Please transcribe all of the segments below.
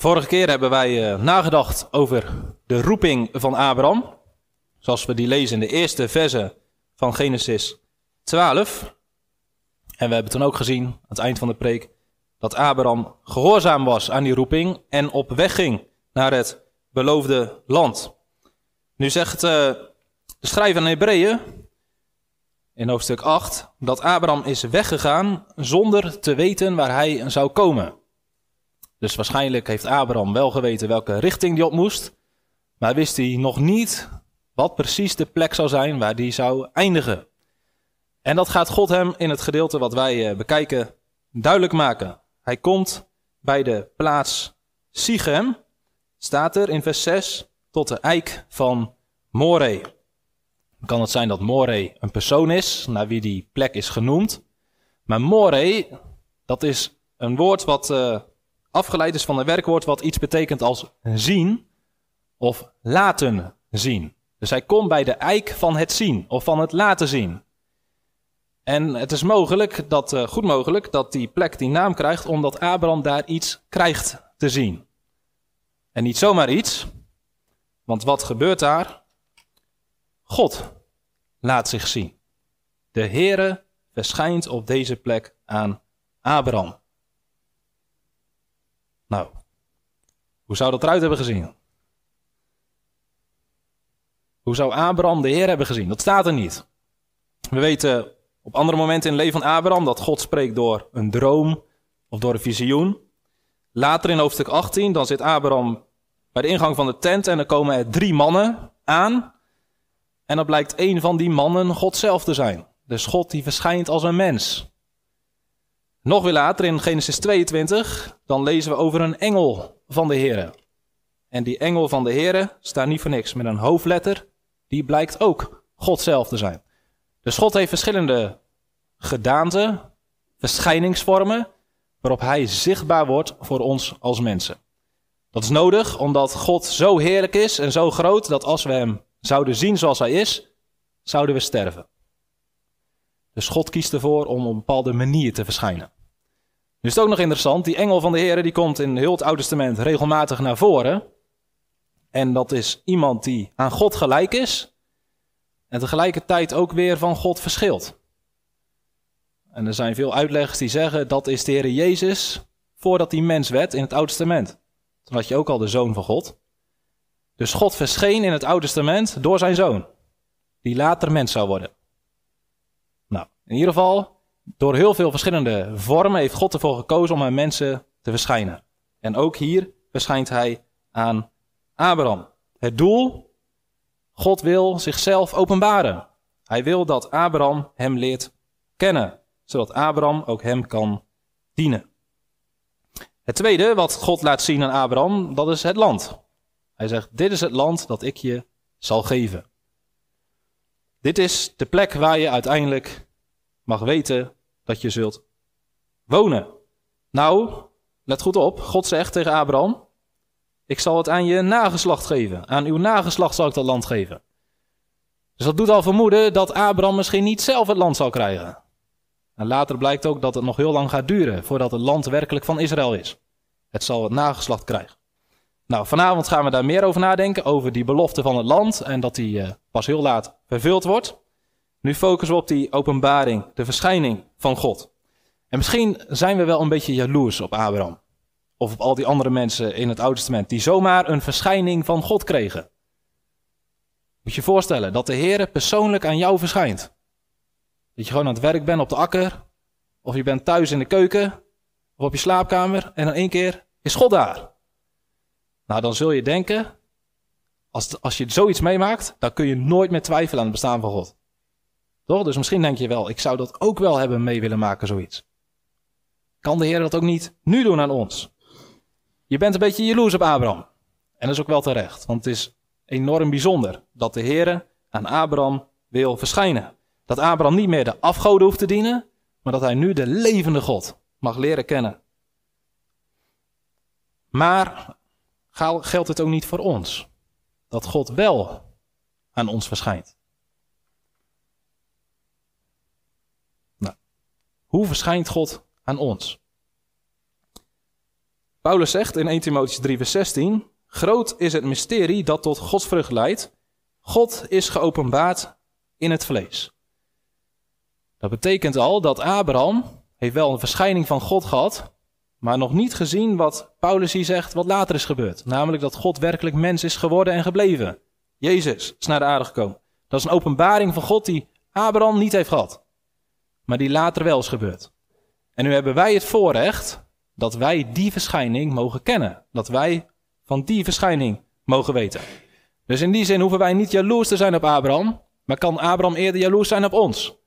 Vorige keer hebben wij uh, nagedacht over de roeping van Abraham. Zoals we die lezen in de eerste verse van Genesis 12. En we hebben toen ook gezien, aan het eind van de preek, dat Abraham gehoorzaam was aan die roeping en op weg ging naar het beloofde land. Nu zegt uh, de schrijver aan Hebreeën in hoofdstuk 8 dat Abraham is weggegaan zonder te weten waar hij zou komen. Dus waarschijnlijk heeft Abraham wel geweten welke richting hij op moest, maar wist hij nog niet wat precies de plek zou zijn waar hij zou eindigen. En dat gaat God hem in het gedeelte wat wij eh, bekijken duidelijk maken. Hij komt bij de plaats Sichem, staat er in vers 6, tot de eik van Moreh. kan het zijn dat Moreh een persoon is, naar wie die plek is genoemd. Maar Moreh, dat is een woord wat uh, afgeleid is van een werkwoord wat iets betekent als zien of laten zien. Dus hij komt bij de eik van het zien of van het laten zien. En het is mogelijk, dat, uh, goed mogelijk, dat die plek die naam krijgt omdat Abraham daar iets krijgt te zien. En niet zomaar iets, want wat gebeurt daar? God laat zich zien. De Heere verschijnt op deze plek aan Abraham. Nou, hoe zou dat eruit hebben gezien? Hoe zou Abraham de Heer hebben gezien? Dat staat er niet. We weten op andere momenten in het leven van Abraham dat God spreekt door een droom of door een visioen. Later in hoofdstuk 18, dan zit Abraham bij de ingang van de tent en er komen er drie mannen aan. En dan blijkt een van die mannen God zelf te zijn. Dus God die verschijnt als een mens. Nog weer later in Genesis 22, dan lezen we over een engel van de Heer. En die engel van de Heer staat niet voor niks met een hoofdletter. Die blijkt ook God zelf te zijn. Dus God heeft verschillende gedaanten, verschijningsvormen, waarop Hij zichtbaar wordt voor ons als mensen. Dat is nodig omdat God zo heerlijk is en zo groot dat als we Hem zouden zien zoals Hij is, zouden we sterven. Dus God kiest ervoor om op een bepaalde manier te verschijnen. Nu is het ook nog interessant, die engel van de Heer die komt in heel het Oude Testament regelmatig naar voren. En dat is iemand die aan God gelijk is en tegelijkertijd ook weer van God verschilt. En er zijn veel uitleggers die zeggen dat is de Heer Jezus voordat hij mens werd in het Oude Testament. Toen had je ook al de Zoon van God. Dus God verscheen in het Oude Testament door zijn Zoon, die later mens zou worden. In ieder geval, door heel veel verschillende vormen heeft God ervoor gekozen om aan mensen te verschijnen. En ook hier verschijnt hij aan Abraham. Het doel, God wil zichzelf openbaren. Hij wil dat Abraham hem leert kennen, zodat Abraham ook hem kan dienen. Het tweede wat God laat zien aan Abraham, dat is het land. Hij zegt, dit is het land dat ik je zal geven. Dit is de plek waar je uiteindelijk mag weten dat je zult wonen. Nou, let goed op, God zegt tegen Abraham, ik zal het aan je nageslacht geven. Aan uw nageslacht zal ik dat land geven. Dus dat doet al vermoeden dat Abraham misschien niet zelf het land zal krijgen. En later blijkt ook dat het nog heel lang gaat duren voordat het land werkelijk van Israël is. Het zal het nageslacht krijgen. Nou, vanavond gaan we daar meer over nadenken, over die belofte van het land en dat die uh, pas heel laat vervuld wordt. Nu focussen we op die openbaring, de verschijning van God. En misschien zijn we wel een beetje jaloers op Abraham. Of op al die andere mensen in het Oude Testament die zomaar een verschijning van God kregen. Moet je je voorstellen dat de Heer persoonlijk aan jou verschijnt. Dat je gewoon aan het werk bent op de akker, of je bent thuis in de keuken, of op je slaapkamer, en dan één keer is God daar. Nou, dan zul je denken, als, als je zoiets meemaakt, dan kun je nooit meer twijfelen aan het bestaan van God. Dus misschien denk je wel, ik zou dat ook wel hebben mee willen maken, zoiets. Kan de Heer dat ook niet nu doen aan ons? Je bent een beetje jaloers op Abraham. En dat is ook wel terecht, want het is enorm bijzonder dat de Heer aan Abraham wil verschijnen. Dat Abraham niet meer de afgoden hoeft te dienen, maar dat hij nu de levende God mag leren kennen. Maar geldt het ook niet voor ons? Dat God wel aan ons verschijnt. Hoe verschijnt God aan ons? Paulus zegt in 1 Timotheüs 3 vers 16, groot is het mysterie dat tot godsvrucht leidt. God is geopenbaard in het vlees. Dat betekent al dat Abraham heeft wel een verschijning van God gehad, maar nog niet gezien wat Paulus hier zegt, wat later is gebeurd. Namelijk dat God werkelijk mens is geworden en gebleven. Jezus is naar de aarde gekomen. Dat is een openbaring van God die Abraham niet heeft gehad, maar die later wel is gebeurd. En nu hebben wij het voorrecht dat wij die verschijning mogen kennen. Dat wij van die verschijning mogen weten. Dus in die zin hoeven wij niet jaloers te zijn op Abraham, maar kan Abraham eerder jaloers zijn op ons.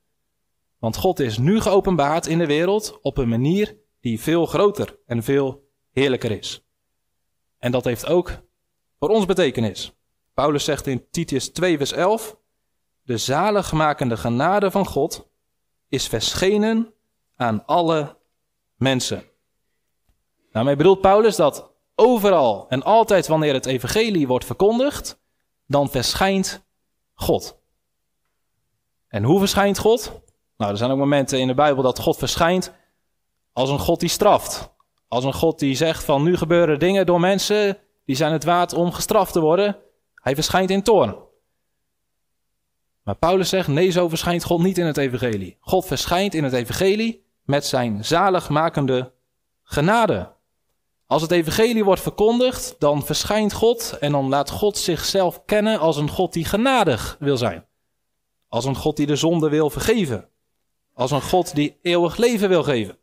Want God is nu geopenbaard in de wereld op een manier die veel groter en veel heerlijker is. En dat heeft ook voor ons betekenis. Paulus zegt in Titus 2, vers 11: De zaligmakende genade van God is verschenen aan alle mensen. Daarmee bedoelt Paulus dat overal en altijd wanneer het evangelie wordt verkondigd, dan verschijnt God. En hoe verschijnt God? Nou, er zijn ook momenten in de Bijbel dat God verschijnt als een God die straft. Als een God die zegt van nu gebeuren dingen door mensen die zijn het waard om gestraft te worden. Hij verschijnt in toorn. Maar Paulus zegt nee, zo verschijnt God niet in het evangelie. God verschijnt in het evangelie met zijn zaligmakende genade. Als het evangelie wordt verkondigd, dan verschijnt God en dan laat God zichzelf kennen als een God die genadig wil zijn. Als een God die de zonde wil vergeven. Als een God die eeuwig leven wil geven.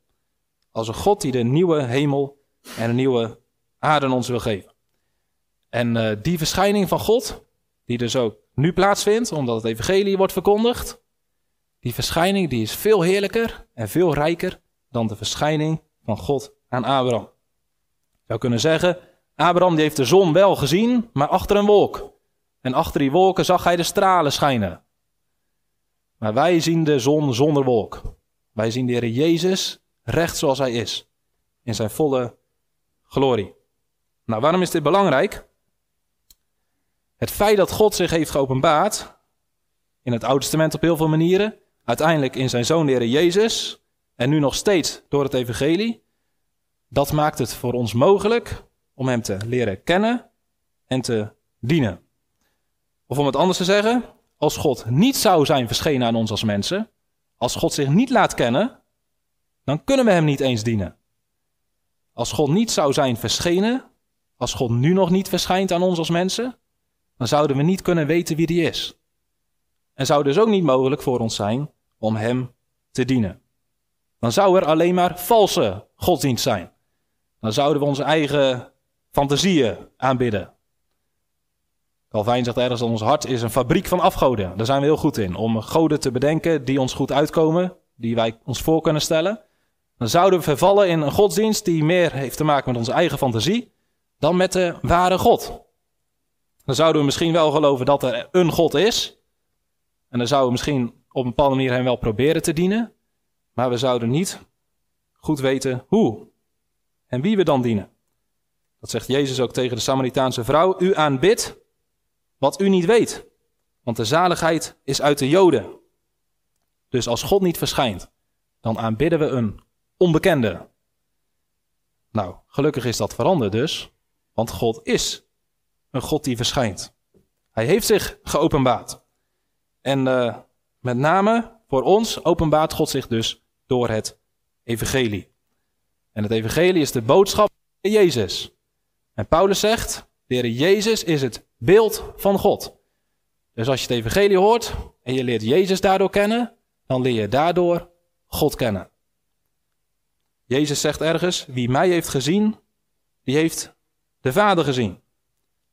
Als een God die de nieuwe hemel en een nieuwe aarde ons wil geven. En uh, die verschijning van God, die dus ook nu plaatsvindt, omdat het evangelie wordt verkondigd, die verschijning die is veel heerlijker en veel rijker dan de verschijning van God aan Abraham. Je zou kunnen zeggen, Abraham die heeft de zon wel gezien, maar achter een wolk. En achter die wolken zag hij de stralen schijnen. Maar wij zien de zon zonder wolk. Wij zien de Heer Jezus recht zoals hij is. In zijn volle glorie. Nou, waarom is dit belangrijk? Het feit dat God zich heeft geopenbaard, in het Oude Testament op heel veel manieren, uiteindelijk in zijn Zoon de Jezus, en nu nog steeds door het Evangelie, dat maakt het voor ons mogelijk om Hem te leren kennen en te dienen. Of om het anders te zeggen, als God niet zou zijn verschenen aan ons als mensen, als God zich niet laat kennen, dan kunnen we Hem niet eens dienen. Als God niet zou zijn verschenen, als God nu nog niet verschijnt aan ons als mensen, dan zouden we niet kunnen weten wie die is. En zou dus ook niet mogelijk voor ons zijn om Hem te dienen. Dan zou er alleen maar valse godsdienst zijn. Dan zouden we onze eigen fantasieën aanbidden. Calvijn zegt ergens dat ons hart is een fabriek van afgoden. Daar zijn we heel goed in. Om goden te bedenken die ons goed uitkomen, die wij ons voor kunnen stellen. Dan zouden we vervallen in een godsdienst die meer heeft te maken met onze eigen fantasie dan met de ware God. Dan zouden we misschien wel geloven dat er een God is. En dan zouden we misschien op een bepaalde manier hem wel proberen te dienen. Maar we zouden niet goed weten hoe en wie we dan dienen. Dat zegt Jezus ook tegen de Samaritaanse vrouw. U aanbidt wat u niet weet. Want de zaligheid is uit de Joden. Dus als God niet verschijnt, dan aanbidden we een onbekende. Nou, gelukkig is dat veranderd dus, want God is een God die verschijnt. Hij heeft zich geopenbaard. En uh, met name voor ons openbaart God zich dus door het evangelie. En het evangelie is de boodschap van Jezus. En Paulus zegt, de Jezus is het beeld van God. Dus als je het evangelie hoort en je leert Jezus daardoor kennen, dan leer je daardoor God kennen. Jezus zegt ergens, wie mij heeft gezien, die heeft de Vader gezien.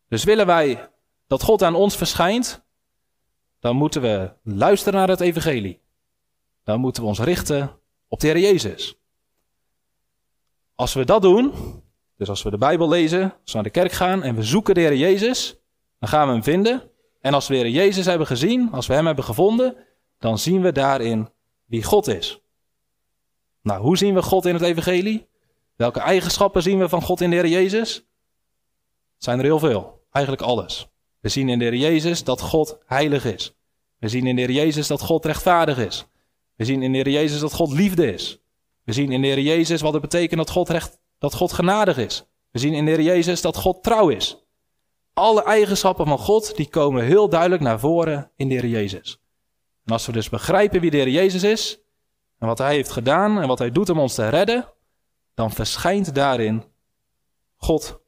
Dus willen wij dat God aan ons verschijnt, dan moeten we luisteren naar het evangelie. Dan moeten we ons richten op de Heer Jezus. Als we dat doen, dus als we de Bijbel lezen, als we naar de kerk gaan en we zoeken de Heer Jezus, dan gaan we hem vinden. En als we de Heer Jezus hebben gezien, als we hem hebben gevonden, dan zien we daarin wie God is. Nou, hoe zien we God in het Evangelie? Welke eigenschappen zien we van God in de Heer Jezus? Het zijn er heel veel. Eigenlijk alles. We zien in de Heer Jezus dat God heilig is. We zien in de Jezus dat God rechtvaardig is. We zien in de Jezus dat God liefde is. We zien in de Heer Jezus wat het betekent dat God, recht, dat God genadig is. We zien in de Heer Jezus dat God trouw is. Alle eigenschappen van God die komen heel duidelijk naar voren in de Heer Jezus. En als we dus begrijpen wie de Jezus is en wat Hij heeft gedaan en wat Hij doet om ons te redden, dan verschijnt daarin God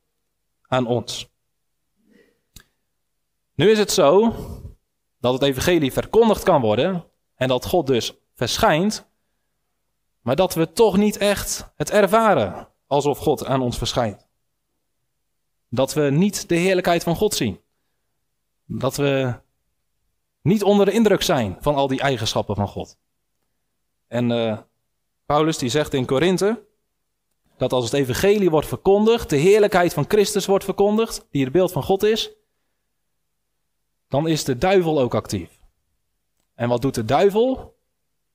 aan ons. Nu is het zo dat het evangelie verkondigd kan worden en dat God dus verschijnt, maar dat we toch niet echt het ervaren alsof God aan ons verschijnt. Dat we niet de heerlijkheid van God zien. Dat we niet onder de indruk zijn van al die eigenschappen van God. En uh, Paulus die zegt in Korinthe dat als het evangelie wordt verkondigd, de heerlijkheid van Christus wordt verkondigd, die het beeld van God is, dan is de duivel ook actief. En wat doet de duivel?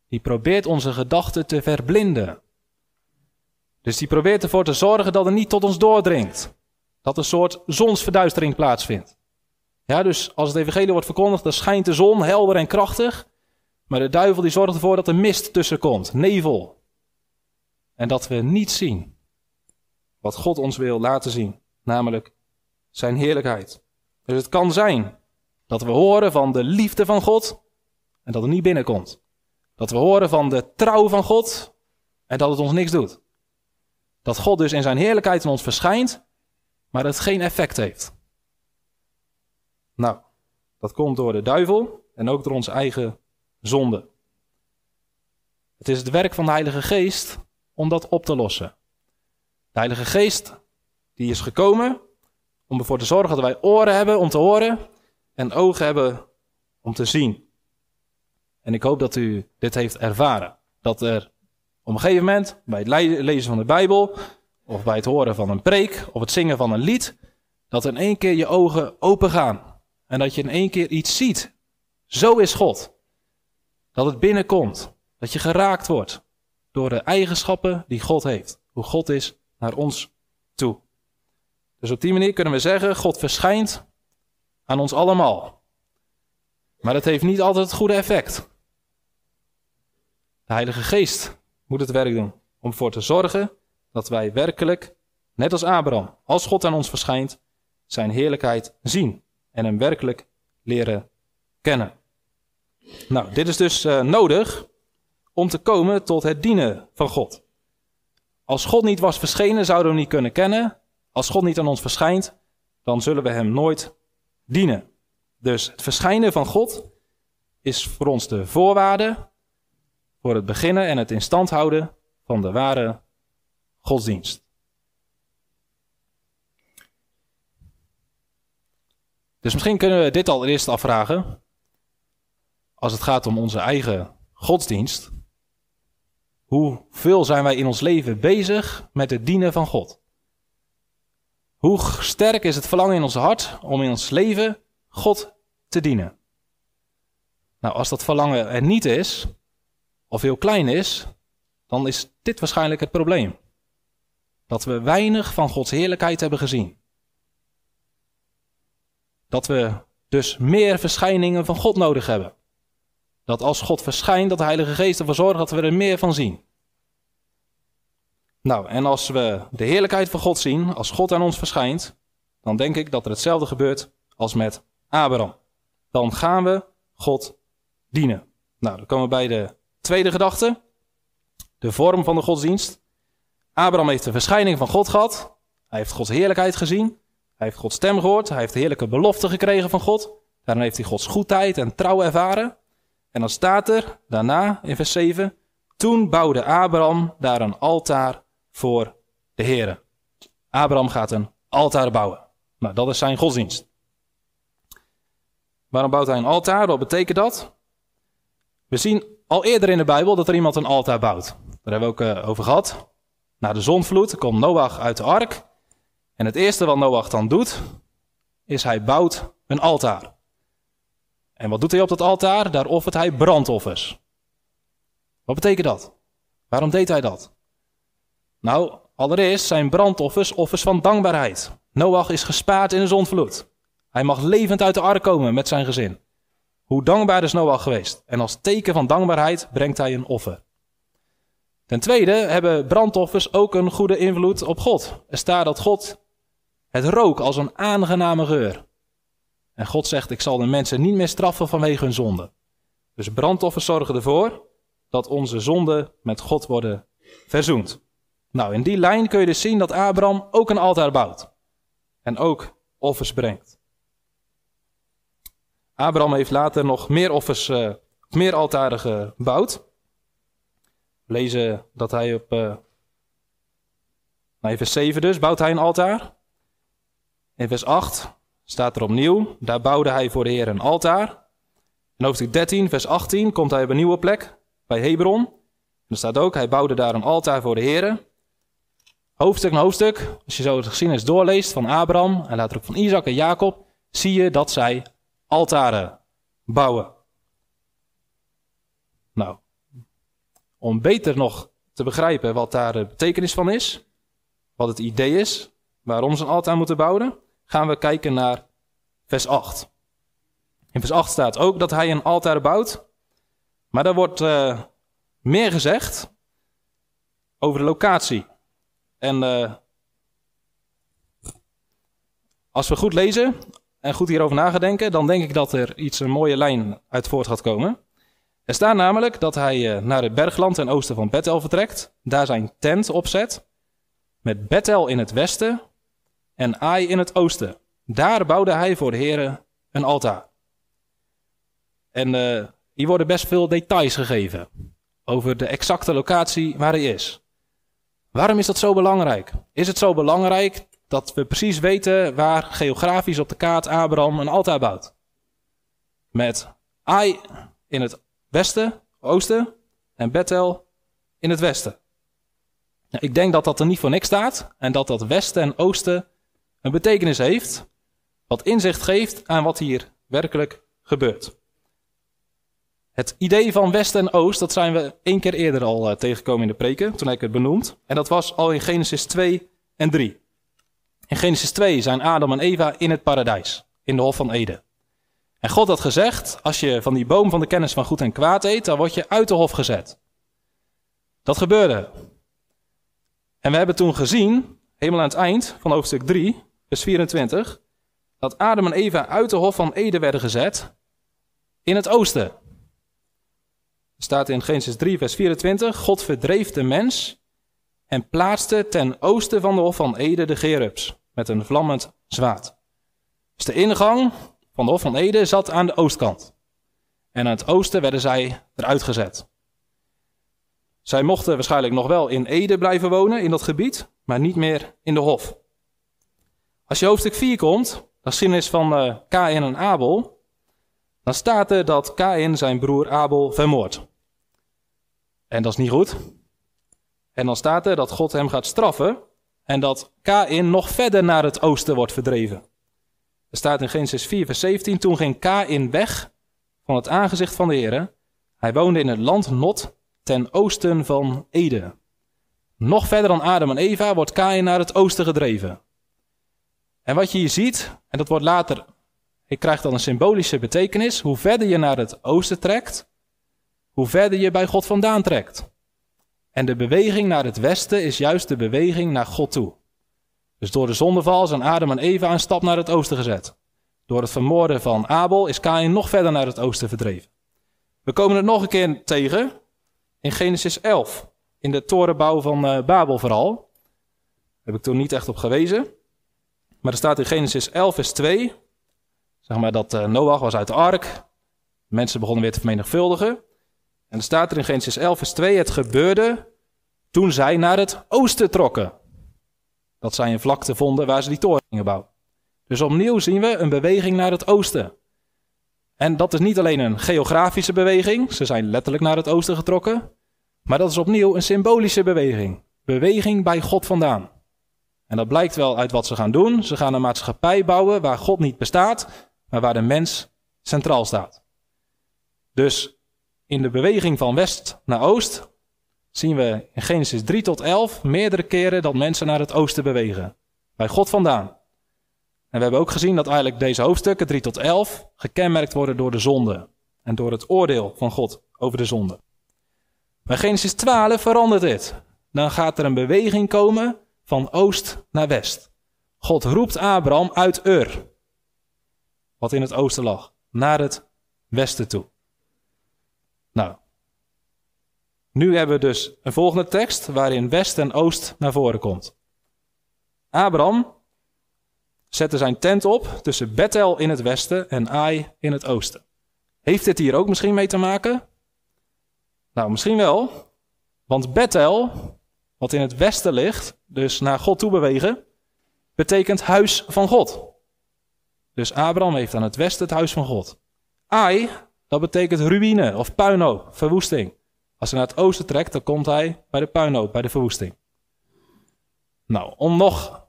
Die probeert onze gedachten te verblinden. Dus die probeert ervoor te zorgen dat het niet tot ons doordringt. Dat een soort zonsverduistering plaatsvindt. Ja, dus als het evangelie wordt verkondigd, dan schijnt de zon helder en krachtig. Maar de duivel die zorgt ervoor dat er mist tussen komt, nevel. En dat we niet zien wat God ons wil laten zien, namelijk zijn heerlijkheid. Dus het kan zijn dat we horen van de liefde van God en dat het niet binnenkomt. Dat we horen van de trouw van God en dat het ons niks doet. Dat God dus in zijn heerlijkheid in ons verschijnt, maar het geen effect heeft. Nou, dat komt door de duivel en ook door onze eigen zonde. Het is het werk van de Heilige Geest om dat op te lossen. De Heilige Geest, die is gekomen om ervoor te zorgen dat wij oren hebben om te horen en ogen hebben om te zien. En ik hoop dat u dit heeft ervaren. Dat er op een gegeven moment, bij het lezen van de Bijbel, of bij het horen van een preek, of het zingen van een lied, dat in één keer je ogen open gaan. En dat je in één keer iets ziet. Zo is God. Dat het binnenkomt. Dat je geraakt wordt door de eigenschappen die God heeft. Hoe God is naar ons toe. Dus op die manier kunnen we zeggen, God verschijnt aan ons allemaal. Maar dat heeft niet altijd het goede effect. De Heilige Geest moet het werk doen om ervoor te zorgen dat wij werkelijk, net als Abraham, als God aan ons verschijnt, zijn heerlijkheid zien en hem werkelijk leren kennen. Nou, dit is dus uh, nodig om te komen tot het dienen van God. Als God niet was verschenen, zouden we hem niet kunnen kennen. Als God niet aan ons verschijnt, dan zullen we hem nooit dienen. Dus het verschijnen van God is voor ons de voorwaarde voor het beginnen en het in stand houden van de ware godsdienst. Dus misschien kunnen we dit allereerst afvragen. Als het gaat om onze eigen godsdienst. Hoeveel zijn wij in ons leven bezig met het dienen van God? Hoe sterk is het verlangen in ons hart om in ons leven God te dienen? Nou, als dat verlangen er niet is, of heel klein is, dan is dit waarschijnlijk het probleem. Dat we weinig van Gods heerlijkheid hebben gezien. Dat we dus meer verschijningen van God nodig hebben. Dat als God verschijnt, dat de Heilige Geest ervoor zorgt dat we er meer van zien. Nou, en als we de heerlijkheid van God zien, als God aan ons verschijnt, dan denk ik dat er hetzelfde gebeurt als met Abraham. Dan gaan we God dienen. Nou, dan komen we bij de tweede gedachte. De vorm van de godsdienst. Abraham heeft de verschijning van God gehad. Hij heeft Gods heerlijkheid gezien. Hij heeft Gods stem gehoord. Hij heeft de heerlijke belofte gekregen van God. Daarna heeft hij Gods goedheid en trouw ervaren. En dan staat er daarna in vers 7. Toen bouwde Abraham daar een altaar voor de Heer. Abraham gaat een altaar bouwen. Nou, dat is zijn godsdienst. Waarom bouwt hij een altaar? Wat betekent dat? We zien al eerder in de Bijbel dat er iemand een altaar bouwt. Daar hebben we ook uh, over gehad. Na de zonvloed komt Noach uit de ark. En het eerste wat Noach dan doet, is hij bouwt een altaar. En wat doet hij op dat altaar? Daar offert hij brandoffers. Wat betekent dat? Waarom deed hij dat? Nou, allereerst zijn brandoffers offers van dankbaarheid. Noach is gespaard in de zonvloed. Hij mag levend uit de ark komen met zijn gezin. Hoe dankbaar is Noach geweest? En als teken van dankbaarheid brengt hij een offer. Ten tweede hebben brandoffers ook een goede invloed op God. Er staat dat God het rook als een aangename geur. En God zegt: Ik zal de mensen niet meer straffen vanwege hun zonde. Dus brandoffers zorgen ervoor dat onze zonden met God worden verzoend. Nou, in die lijn kun je dus zien dat Abraham ook een altaar bouwt. En ook offers brengt. Abraham heeft later nog meer offers, uh, meer altaren gebouwd. We lezen dat hij op. Uh, nou, vers 7 dus, bouwt hij een altaar. In vers 8 staat er opnieuw, daar bouwde hij voor de Heer een altaar. In hoofdstuk 13, vers 18 komt hij op een nieuwe plek, bij Hebron. En er staat ook, hij bouwde daar een altaar voor de Heer. Hoofdstuk na hoofdstuk, als je zo de geschiedenis doorleest van Abraham en later ook van Isaac en Jacob, zie je dat zij altaren bouwen. Nou, om beter nog te begrijpen wat daar de betekenis van is, wat het idee is, waarom ze een altaar moeten bouwen, gaan we kijken naar vers 8. In vers 8 staat ook dat hij een altaar bouwt, maar daar wordt uh, meer gezegd over de locatie. En uh, als we goed lezen en goed hierover nagedenken, dan denk ik dat er iets een mooie lijn uit voort gaat komen. Er staat namelijk dat hij uh, naar het bergland ten oosten van Bethel vertrekt, daar zijn tent opzet, met Bethel in het westen en Ai in het oosten. Daar bouwde hij voor de Heer een altaar. En uh, hier worden best veel details gegeven over de exacte locatie waar hij is. Waarom is dat zo belangrijk? Is het zo belangrijk dat we precies weten waar geografisch op de kaart Abraham een altaar bouwt? Met Ai in het westen, oosten en Bethel in het westen. Nou, ik denk dat dat er niet voor niks staat en dat dat westen en oosten een betekenis heeft, wat inzicht geeft aan wat hier werkelijk gebeurt. Het idee van West en Oost, dat zijn we één keer eerder al uh, tegengekomen in de preken, toen heb ik het benoemd. En dat was al in Genesis 2 en 3. In Genesis 2 zijn Adam en Eva in het paradijs, in de Hof van Eden. En God had gezegd, als je van die boom van de kennis van goed en kwaad eet, dan word je uit de hof gezet. Dat gebeurde. En we hebben toen gezien, helemaal aan het eind van hoofdstuk 3, vers 24, dat Adam en Eva uit de hof van Eden werden gezet in het oosten. Er staat in Genesis 3, vers 24: God verdreef de mens en plaatste ten oosten van de Hof van Eden de Gerubs met een vlammend zwaard. Dus de ingang van de Hof van Eden zat aan de oostkant. En aan het oosten werden zij eruit gezet. Zij mochten waarschijnlijk nog wel in Ede blijven wonen, in dat gebied, maar niet meer in de Hof. Als je hoofdstuk 4 komt, de geschiedenis van uh, Kain en Abel, dan staat er dat Kain zijn broer Abel vermoordt. En dat is niet goed. En dan staat er dat God hem gaat straffen en dat Kain nog verder naar het oosten wordt verdreven. Er staat in Genesis 4, vers 17: Toen ging Kain weg van het aangezicht van de Heer. Hij woonde in het land Not ten oosten van Eden. Nog verder dan Adam en Eva wordt Kain naar het oosten gedreven. En wat je hier ziet, en dat wordt later ik krijg dan een symbolische betekenis. Hoe verder je naar het oosten trekt, hoe verder je bij God vandaan trekt. En de beweging naar het westen is juist de beweging naar God toe. Dus door de zondeval zijn Adam en Eva een stap naar het oosten gezet. Door het vermoorden van Abel is Kain nog verder naar het oosten verdreven. We komen het nog een keer tegen in Genesis 11. In de torenbouw van uh, Babel vooral. Daar heb ik toen niet echt op gewezen. Maar er staat in Genesis 11 vers 2. Zeg maar dat uh, Noach was uit de ark. Mensen begonnen weer te vermenigvuldigen. En er staat er in Genesis 11 vers 2. Het gebeurde toen zij naar het oosten trokken. Dat zij een vlakte vonden waar ze die toren gingen bouwen. Dus opnieuw zien we een beweging naar het oosten. En dat is niet alleen een geografische beweging. Ze zijn letterlijk naar het oosten getrokken. Maar dat is opnieuw een symbolische beweging. Beweging bij God vandaan. En dat blijkt wel uit wat ze gaan doen. Ze gaan een maatschappij bouwen waar God niet bestaat, maar waar de mens centraal staat. Dus in de beweging van west naar oost zien we in Genesis 3 tot 11 meerdere keren dat mensen naar het oosten bewegen. Bij God vandaan. En we hebben ook gezien dat eigenlijk deze hoofdstukken 3 tot 11 gekenmerkt worden door de zonde. En door het oordeel van God over de zonde. Bij Genesis 12 verandert dit. Dan gaat er een beweging komen van oost naar west. God roept Abraham uit Ur, wat in het oosten lag, naar het westen toe. Nou, nu hebben we dus een volgende tekst waarin west en oost naar voren komt. Abraham zette zijn tent op tussen Bethel in het westen en Ai in het oosten. Heeft dit hier ook misschien mee te maken? Nou, misschien wel. Want Bethel, wat in het westen ligt, dus naar God toe bewegen, betekent huis van God. Dus Abraham heeft aan het westen het huis van God. Ai, dat betekent ruïne of puinhoop, verwoesting. Als hij naar het oosten trekt, dan komt hij bij de puinhoop, bij de verwoesting. Nou, om nog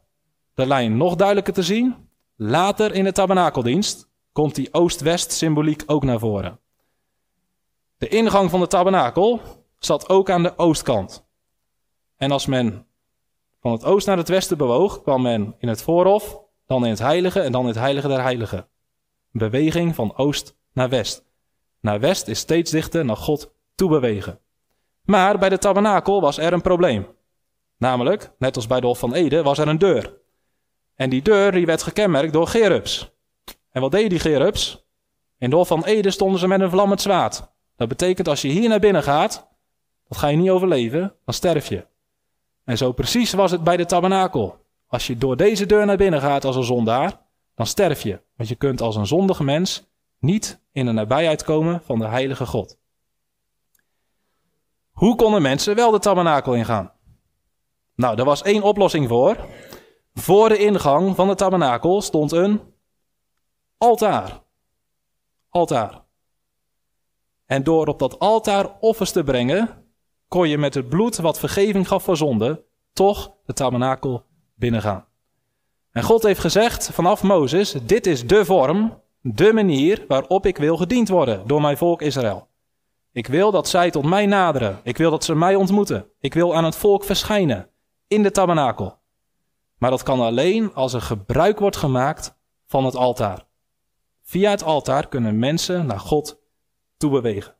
de lijn nog duidelijker te zien, later in de tabernakeldienst komt die oost-west symboliek ook naar voren. De ingang van de tabernakel zat ook aan de oostkant. En als men van het oosten naar het westen bewoog, kwam men in het voorhof, dan in het heilige en dan in het heilige der heiligen. Een beweging van oost naar west. Naar west is steeds dichter naar God toe bewegen. Maar bij de tabernakel was er een probleem. Namelijk, net als bij de Hof van Ede, was er een deur. En die deur die werd gekenmerkt door gerubs. En wat deden die gerubs? In de Hof van Ede stonden ze met een vlammend zwaard. Dat betekent als je hier naar binnen gaat, dat ga je niet overleven, dan sterf je. En zo precies was het bij de tabernakel. Als je door deze deur naar binnen gaat als een zondaar, dan sterf je. Want je kunt als een zondige mens niet in de nabijheid komen van de heilige God. Hoe konden mensen wel de tabernakel ingaan? Nou, er was één oplossing voor. Voor de ingang van de tabernakel stond een altaar. Altaar. En door op dat altaar offers te brengen, kon je met het bloed wat vergeving gaf voor zonde, toch de tabernakel binnengaan. En God heeft gezegd vanaf Mozes, dit is de vorm, de manier waarop ik wil gediend worden door mijn volk Israël. Ik wil dat zij tot mij naderen. Ik wil dat ze mij ontmoeten. Ik wil aan het volk verschijnen in de tabernakel. Maar dat kan alleen als er gebruik wordt gemaakt van het altaar. Via het altaar kunnen mensen naar God toe bewegen.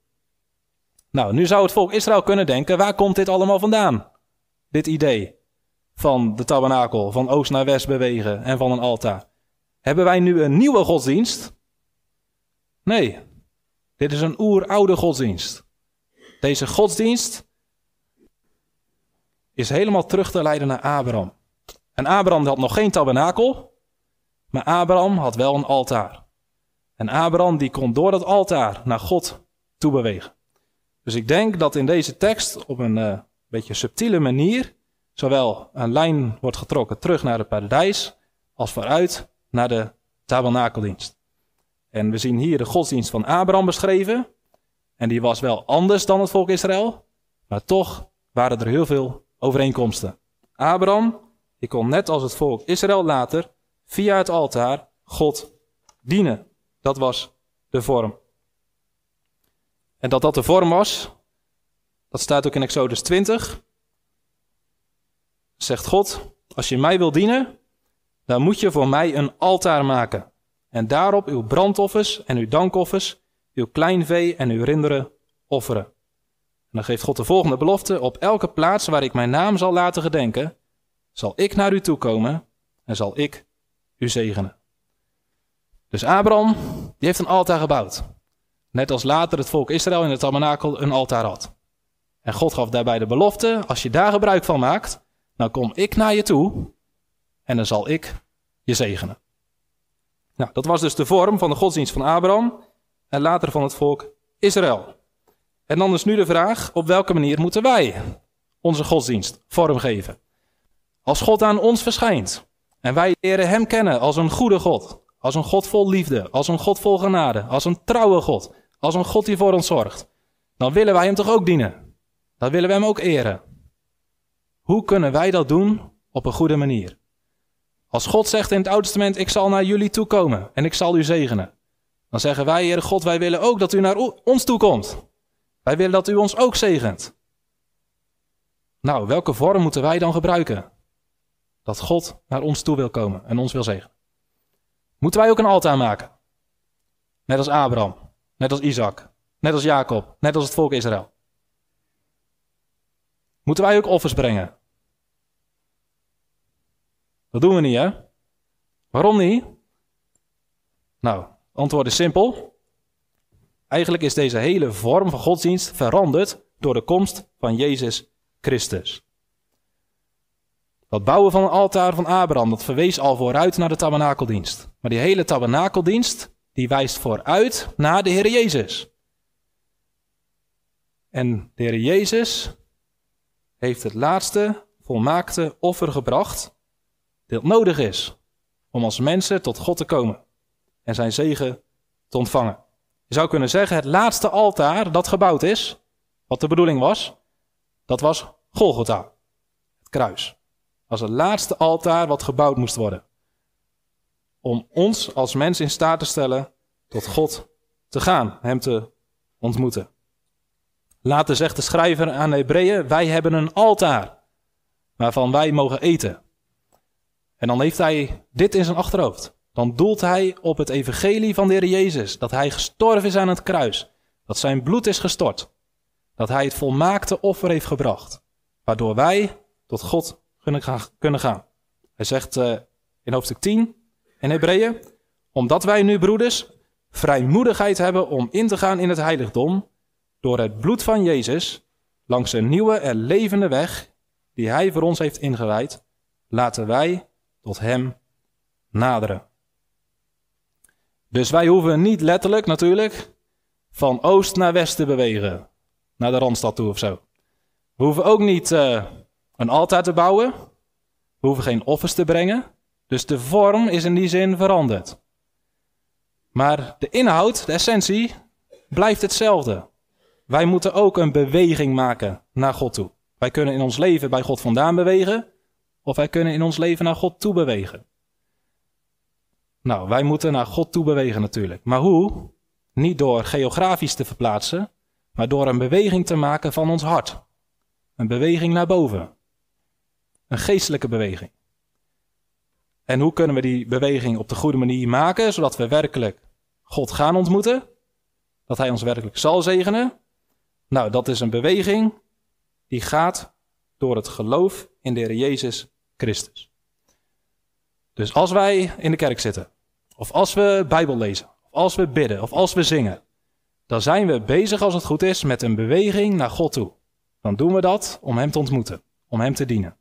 Nou, nu zou het volk Israël kunnen denken: waar komt dit allemaal vandaan? Dit idee van de tabernakel, van oost naar west bewegen en van een altaar. Hebben wij nu een nieuwe godsdienst? Nee, dit is een oeroude godsdienst. Deze godsdienst is helemaal terug te leiden naar Abraham. En Abraham had nog geen tabernakel, maar Abraham had wel een altaar. En Abraham die kon door dat altaar naar God toe bewegen. Dus ik denk dat in deze tekst op een uh, beetje subtiele manier zowel een lijn wordt getrokken terug naar het paradijs als vooruit naar de tabernakeldienst. En we zien hier de godsdienst van Abraham beschreven. En die was wel anders dan het volk Israël, maar toch waren er heel veel overeenkomsten. Abraham, die kon net als het volk Israël later via het altaar God dienen. Dat was de vorm. En dat dat de vorm was, dat staat ook in Exodus 20. Zegt God, als je mij wil dienen, dan moet je voor mij een altaar maken. En daarop uw brandoffers en uw dankoffers, uw kleinvee en uw rinderen offeren. En dan geeft God de volgende belofte: Op elke plaats waar ik mijn naam zal laten gedenken, zal ik naar u toe komen en zal ik u zegenen. Dus Abraham, die heeft een altaar gebouwd. Net als later het volk Israël in het tabernakel een altaar had. En God gaf daarbij de belofte: als je daar gebruik van maakt, dan kom ik naar je toe en dan zal ik je zegenen. Nou, dat was dus de vorm van de godsdienst van Abraham en later van het volk Israël. En dan is nu de vraag: op welke manier moeten wij onze godsdienst vormgeven? Als God aan ons verschijnt en wij leren Hem kennen als een goede God, als een God vol liefde, als een God vol genade, als een trouwe God, als een God die voor ons zorgt, dan willen wij Hem toch ook dienen? Dan willen we Hem ook eren. Hoe kunnen wij dat doen op een goede manier? Als God zegt in het Oude Testament: Ik zal naar jullie toe komen en ik zal u zegenen. Dan zeggen wij, Heer God, wij willen ook dat u naar ons toe komt. Wij willen dat u ons ook zegent. Nou, welke vorm moeten wij dan gebruiken? Dat God naar ons toe wil komen en ons wil zegenen. Moeten wij ook een altaar maken? Net als Abraham, net als Isaac, net als Jacob, net als het volk Israël. Moeten wij ook offers brengen? Dat doen we niet, hè? Waarom niet? Nou, antwoord is simpel. Eigenlijk is deze hele vorm van godsdienst veranderd door de komst van Jezus Christus. Dat bouwen van een altaar van Abraham, dat verwees al vooruit naar de tabernakeldienst. Maar die hele tabernakeldienst, die wijst vooruit naar de Heer Jezus. En de Heer Jezus heeft het laatste volmaakte offer gebracht dat nodig is om als mensen tot God te komen en zijn zegen te ontvangen. Je zou kunnen zeggen, het laatste altaar dat gebouwd is, wat de bedoeling was, dat was Golgotha, het kruis. Was het laatste altaar wat gebouwd moest worden. Om ons als mens in staat te stellen tot God te gaan, Hem te ontmoeten. Later zegt de schrijver aan Hebreeën, wij hebben een altaar waarvan wij mogen eten. En dan heeft hij dit in zijn achterhoofd. Dan doelt hij op het evangelie van de Heer Jezus. Dat hij gestorven is aan het kruis. Dat zijn bloed is gestort. Dat hij het volmaakte offer heeft gebracht. Waardoor wij tot God kunnen gaan. Hij zegt uh, in hoofdstuk 10 in Hebreeën. Omdat wij nu, broeders, vrijmoedigheid hebben om in te gaan in het heiligdom. Door het bloed van Jezus. Langs een nieuwe en levende weg. Die hij voor ons heeft ingewijd. Laten wij tot hem naderen. Dus wij hoeven niet letterlijk natuurlijk van oost naar west te bewegen. Naar de Randstad toe of zo. We hoeven ook niet uh, een altaar te bouwen. We hoeven geen offers te brengen. Dus de vorm is in die zin veranderd. Maar de inhoud, de essentie, blijft hetzelfde. Wij moeten ook een beweging maken naar God toe. Wij kunnen in ons leven bij God vandaan bewegen, of wij kunnen in ons leven naar God toe bewegen. Nou, wij moeten naar God toe bewegen natuurlijk. Maar hoe? Niet door geografisch te verplaatsen, maar door een beweging te maken van ons hart. Een beweging naar boven. Een geestelijke beweging. En hoe kunnen we die beweging op de goede manier maken, zodat we werkelijk God gaan ontmoeten? Dat Hij ons werkelijk zal zegenen? Nou, dat is een beweging die gaat door het geloof in de Heer Jezus Christus. Dus als wij in de kerk zitten, of als we Bijbel lezen, of als we bidden, of als we zingen, dan zijn we bezig, als het goed is, met een beweging naar God toe. Dan doen we dat om Hem te ontmoeten, om Hem te dienen.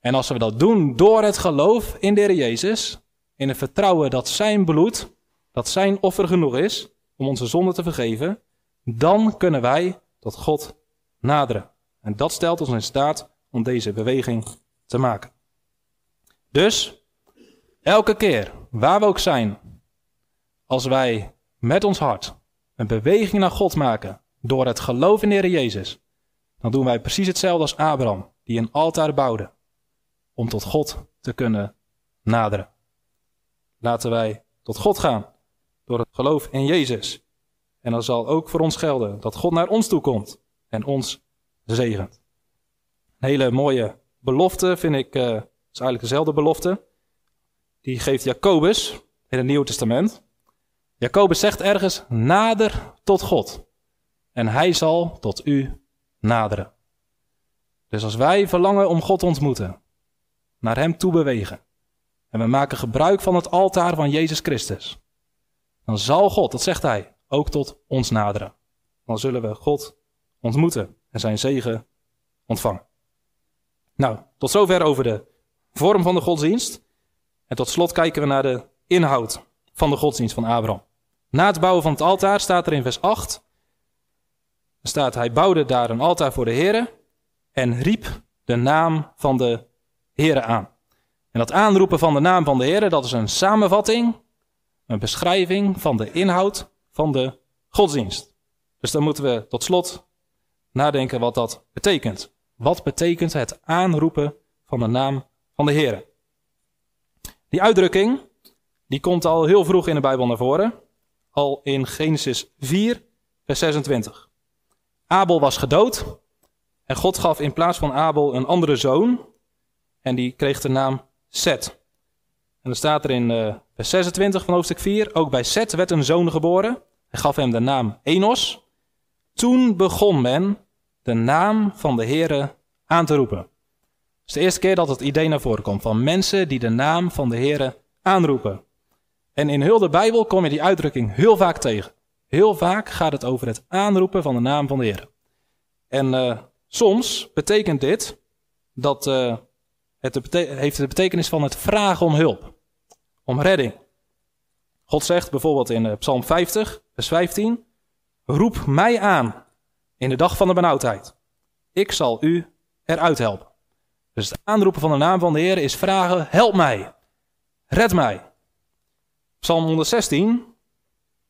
En als we dat doen door het geloof in de Heer Jezus, in het vertrouwen dat Zijn bloed, dat Zijn offer genoeg is om onze zonden te vergeven, dan kunnen wij tot God naderen. En dat stelt ons in staat om deze beweging te maken. Dus, elke keer, waar we ook zijn, als wij met ons hart een beweging naar God maken door het geloof in de Heer Jezus, dan doen wij precies hetzelfde als Abraham, die een altaar bouwde om tot God te kunnen naderen. Laten wij tot God gaan door het geloof in Jezus. En dan zal ook voor ons gelden dat God naar ons toe komt en ons zegent. Een hele mooie belofte vind ik, uh, is eigenlijk dezelfde belofte. Die geeft Jacobus in het Nieuwe Testament. Jacobus zegt ergens, nader tot God. En hij zal tot u naderen. Dus als wij verlangen om God te ontmoeten, naar hem toe bewegen, en we maken gebruik van het altaar van Jezus Christus, dan zal God, dat zegt hij, ook tot ons naderen. Dan zullen we God ontmoeten en zijn zegen ontvangen. Nou, tot zover over de vorm van de godsdienst. En tot slot kijken we naar de inhoud van de godsdienst van Abraham. Na het bouwen van het altaar staat er in vers 8. Er staat, hij bouwde daar een altaar voor de Heere en riep de naam van de Heere aan. En dat aanroepen van de naam van de Heere, dat is een samenvatting, een beschrijving van de inhoud van de godsdienst. Dus dan moeten we tot slot nadenken wat dat betekent. Wat betekent het aanroepen van de naam van de Heer? Die uitdrukking die komt al heel vroeg in de Bijbel naar voren. Al in Genesis 4, vers 26. Abel was gedood en God gaf in plaats van Abel een andere zoon. En die kreeg de naam Seth. En dan staat er in uh, vers 26 van hoofdstuk 4, ook bij Seth werd een zoon geboren. Hij gaf hem de naam Enos. Toen begon men de naam van de Heere aan te roepen. Het is de eerste keer dat het idee naar voren komt van mensen die de naam van de Heere aanroepen. En in heel de Bijbel kom je die uitdrukking heel vaak tegen. Heel vaak gaat het over het aanroepen van de naam van de Heer. En uh, soms betekent dit dat uh, het de heeft de betekenis van het vragen om hulp, om redding. God zegt bijvoorbeeld in uh, Psalm 50, vers 15: Roep mij aan in de dag van de benauwdheid. Ik zal u eruit helpen. Dus het aanroepen van de naam van de Heer is vragen: help mij, red mij. Psalm 116,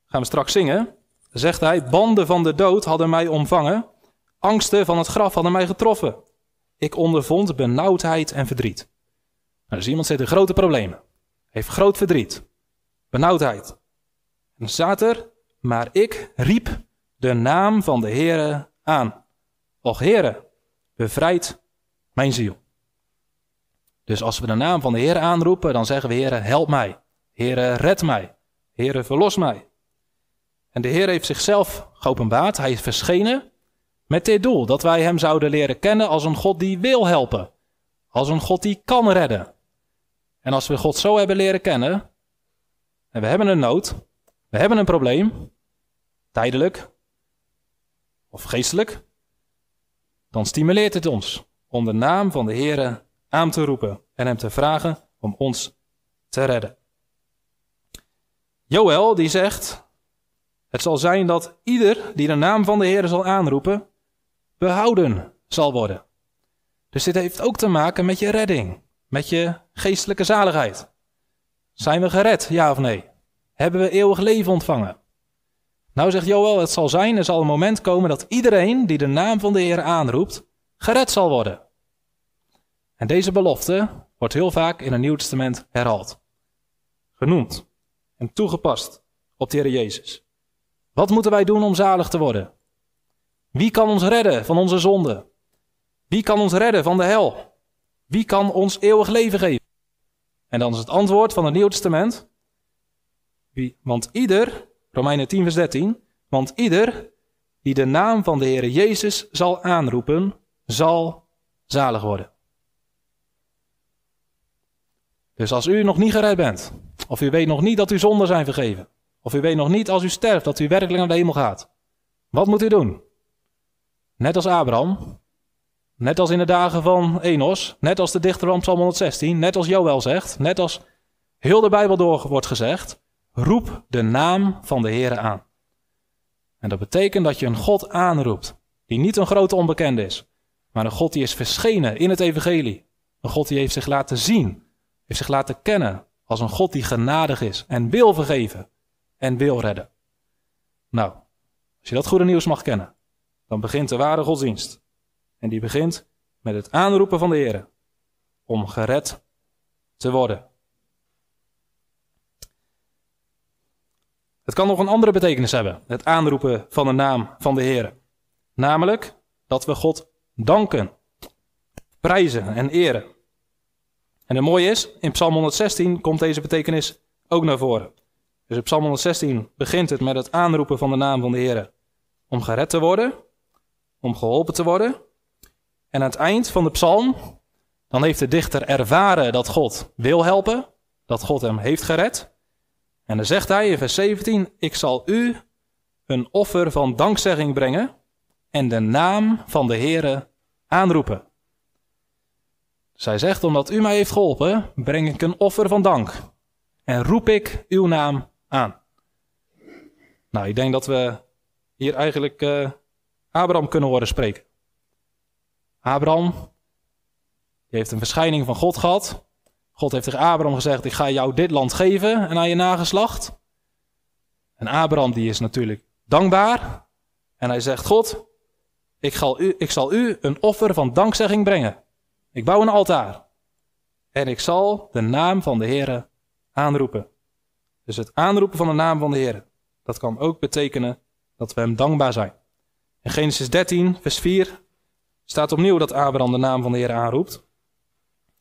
gaan we straks zingen, zegt hij, banden van de dood hadden mij omvangen, angsten van het graf hadden mij getroffen. Ik ondervond benauwdheid en verdriet. Nou, dus iemand zit in grote problemen, heeft groot verdriet, benauwdheid. En dan staat er, maar ik riep de naam van de Heere aan. Och Heere, bevrijd mijn ziel. Dus als we de naam van de Heer aanroepen, dan zeggen we Heere, help mij. Heere, red mij. Heere, verlos mij. En de Heer heeft zichzelf geopenbaard. Hij is verschenen met dit doel: dat wij Hem zouden leren kennen als een God die wil helpen. Als een God die kan redden. En als we God zo hebben leren kennen, en we hebben een nood, we hebben een probleem, tijdelijk of geestelijk, dan stimuleert het ons om de naam van de Heer aan te roepen en Hem te vragen om ons te redden. Joël die zegt, het zal zijn dat ieder die de naam van de Heer zal aanroepen, behouden zal worden. Dus dit heeft ook te maken met je redding, met je geestelijke zaligheid. Zijn we gered, ja of nee? Hebben we eeuwig leven ontvangen? Nou zegt Joël, het zal zijn, er zal een moment komen dat iedereen die de naam van de Heer aanroept, gered zal worden. En deze belofte wordt heel vaak in het Nieuw Testament herhaald. Genoemd en toegepast op de Heer Jezus. Wat moeten wij doen om zalig te worden? Wie kan ons redden van onze zonde? Wie kan ons redden van de hel? Wie kan ons eeuwig leven geven? En dan is het antwoord van het Nieuw Testament. Wie, want ieder, Romeinen 10 vers 13, want ieder die de naam van de Heer Jezus zal aanroepen, zal zalig worden. Dus als u nog niet gered bent, of u weet nog niet dat uw zonden zijn vergeven, of u weet nog niet als u sterft dat u werkelijk naar de hemel gaat, wat moet u doen? Net als Abraham, net als in de dagen van Enos, net als de dichter van Psalm 116, net als Joël zegt, net als heel de Bijbel door wordt gezegd, roep de naam van de Heer aan. En dat betekent dat je een God aanroept, die niet een grote onbekende is, maar een God die is verschenen in het evangelie. Een God die heeft zich laten zien, heeft zich laten kennen als een God die genadig is en wil vergeven en wil redden. Nou, als je dat goede nieuws mag kennen, dan begint de ware godsdienst. En die begint met het aanroepen van de Heer om gered te worden. Het kan nog een andere betekenis hebben, het aanroepen van de naam van de Heer. Namelijk dat we God danken, prijzen en eren. En het mooie is, in Psalm 116 komt deze betekenis ook naar voren. Dus in Psalm 116 begint het met het aanroepen van de naam van de Heer om gered te worden, om geholpen te worden. En aan het eind van de psalm, dan heeft de dichter ervaren dat God wil helpen, dat God hem heeft gered. En dan zegt hij in vers 17, ik zal u een offer van dankzegging brengen en de naam van de Heere aanroepen. Zij zegt, omdat u mij heeft geholpen, breng ik een offer van dank en roep ik uw naam aan. Nou, ik denk dat we hier eigenlijk uh, Abraham kunnen horen spreken. Abraham, die heeft een verschijning van God gehad. God heeft tegen Abraham gezegd, ik ga jou dit land geven en aan je nageslacht. En Abraham die is natuurlijk dankbaar. En hij zegt, God, ik zal u, ik zal u een offer van dankzegging brengen. Ik bouw een altaar. En ik zal de naam van de Heere aanroepen. Dus het aanroepen van de naam van de Heer, dat kan ook betekenen dat we hem dankbaar zijn. In Genesis 13, vers 4 staat opnieuw dat Abraham de naam van de Heer aanroept.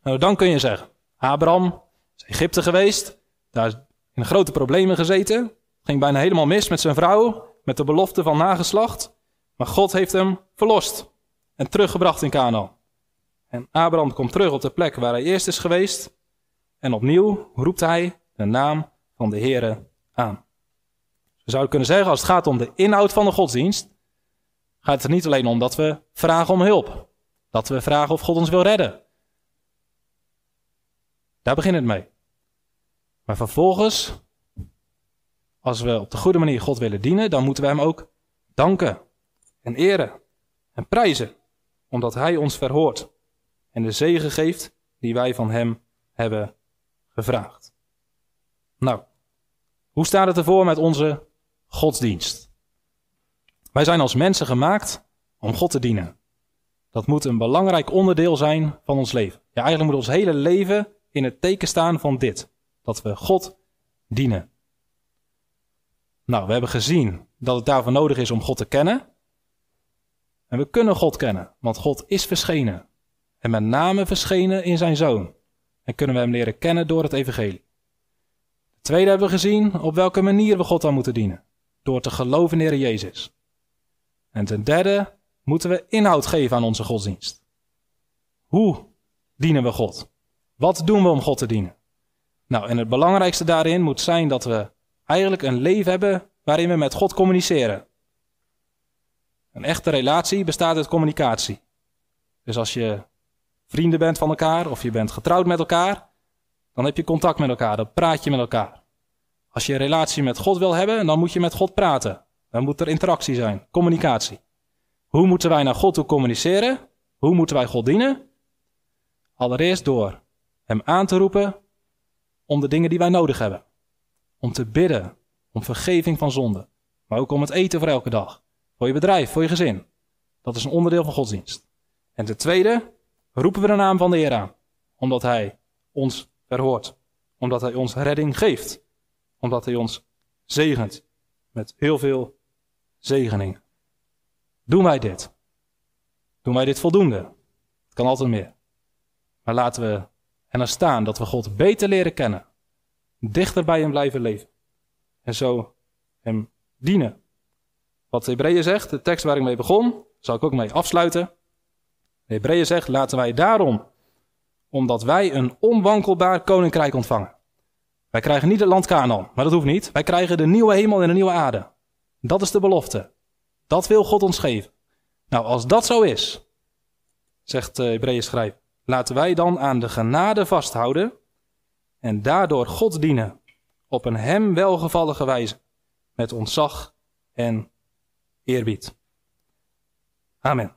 Nou, dan kun je zeggen, Abraham is Egypte geweest, daar in grote problemen gezeten, ging bijna helemaal mis met zijn vrouw, met de belofte van nageslacht, maar God heeft hem verlost. en teruggebracht in Canaan. En Abraham komt terug op de plek waar hij eerst is geweest. En opnieuw roept hij de naam van de Heere aan. We zouden kunnen zeggen, als het gaat om de inhoud van de godsdienst, gaat het er niet alleen om dat we vragen om hulp. Dat we vragen of God ons wil redden. Daar begint het mee. Maar vervolgens, als we op de goede manier God willen dienen, dan moeten we Hem ook danken en eren en prijzen, omdat Hij ons verhoort en de zegen geeft die wij van Hem hebben gevraagd. Nou, hoe staat het ervoor met onze godsdienst? Wij zijn als mensen gemaakt om God te dienen. Dat moet een belangrijk onderdeel zijn van ons leven. Ja, eigenlijk moet ons hele leven in het teken staan van dit: dat we God dienen. Nou, we hebben gezien dat het daarvoor nodig is om God te kennen. En we kunnen God kennen, want God is verschenen. En met name verschenen in zijn zoon. En kunnen we hem leren kennen door het evangelie. De tweede hebben we gezien op welke manier we God dan moeten dienen. Door te geloven in de Jezus. En ten derde moeten we inhoud geven aan onze godsdienst. Hoe dienen we God? Wat doen we om God te dienen? Nou, en het belangrijkste daarin moet zijn dat we eigenlijk een leven hebben waarin we met God communiceren. Een echte relatie bestaat uit communicatie. Dus als je vrienden bent van elkaar of je bent getrouwd met elkaar, dan heb je contact met elkaar, dan praat je met elkaar. Als je een relatie met God wil hebben, dan moet je met God praten. Dan moet er interactie zijn, communicatie. Hoe moeten wij naar God toe communiceren? Hoe moeten wij God dienen? Allereerst door Hem aan te roepen om de dingen die wij nodig hebben. Om te bidden, om vergeving van zonde. Maar ook om het eten voor elke dag. Voor je bedrijf, voor je gezin. Dat is een onderdeel van godsdienst. En ten tweede roepen we de naam van de Heer aan. Omdat Hij ons verhoort. Omdat Hij ons redding geeft. Omdat Hij ons zegent. Met heel veel zegeningen. Doen wij dit? Doen wij dit voldoende? Het kan altijd meer. Maar laten we er staan dat we God beter leren kennen. Dichter bij Hem blijven leven. En zo Hem dienen. Wat de Hebreeën zegt, de tekst waar ik mee begon, zal ik ook mee afsluiten. De Hebreeën zegt, laten wij daarom, omdat wij een onwankelbaar koninkrijk ontvangen. Wij krijgen niet het land Canaan, maar dat hoeft niet. Wij krijgen de nieuwe hemel en de nieuwe aarde. Dat is de belofte. Dat wil God ons geven. Nou, als dat zo is, zegt de Hebreeën schrijver, laten wij dan aan de genade vasthouden en daardoor God dienen op een hem welgevallige wijze, met ontzag en eerbied. Amen.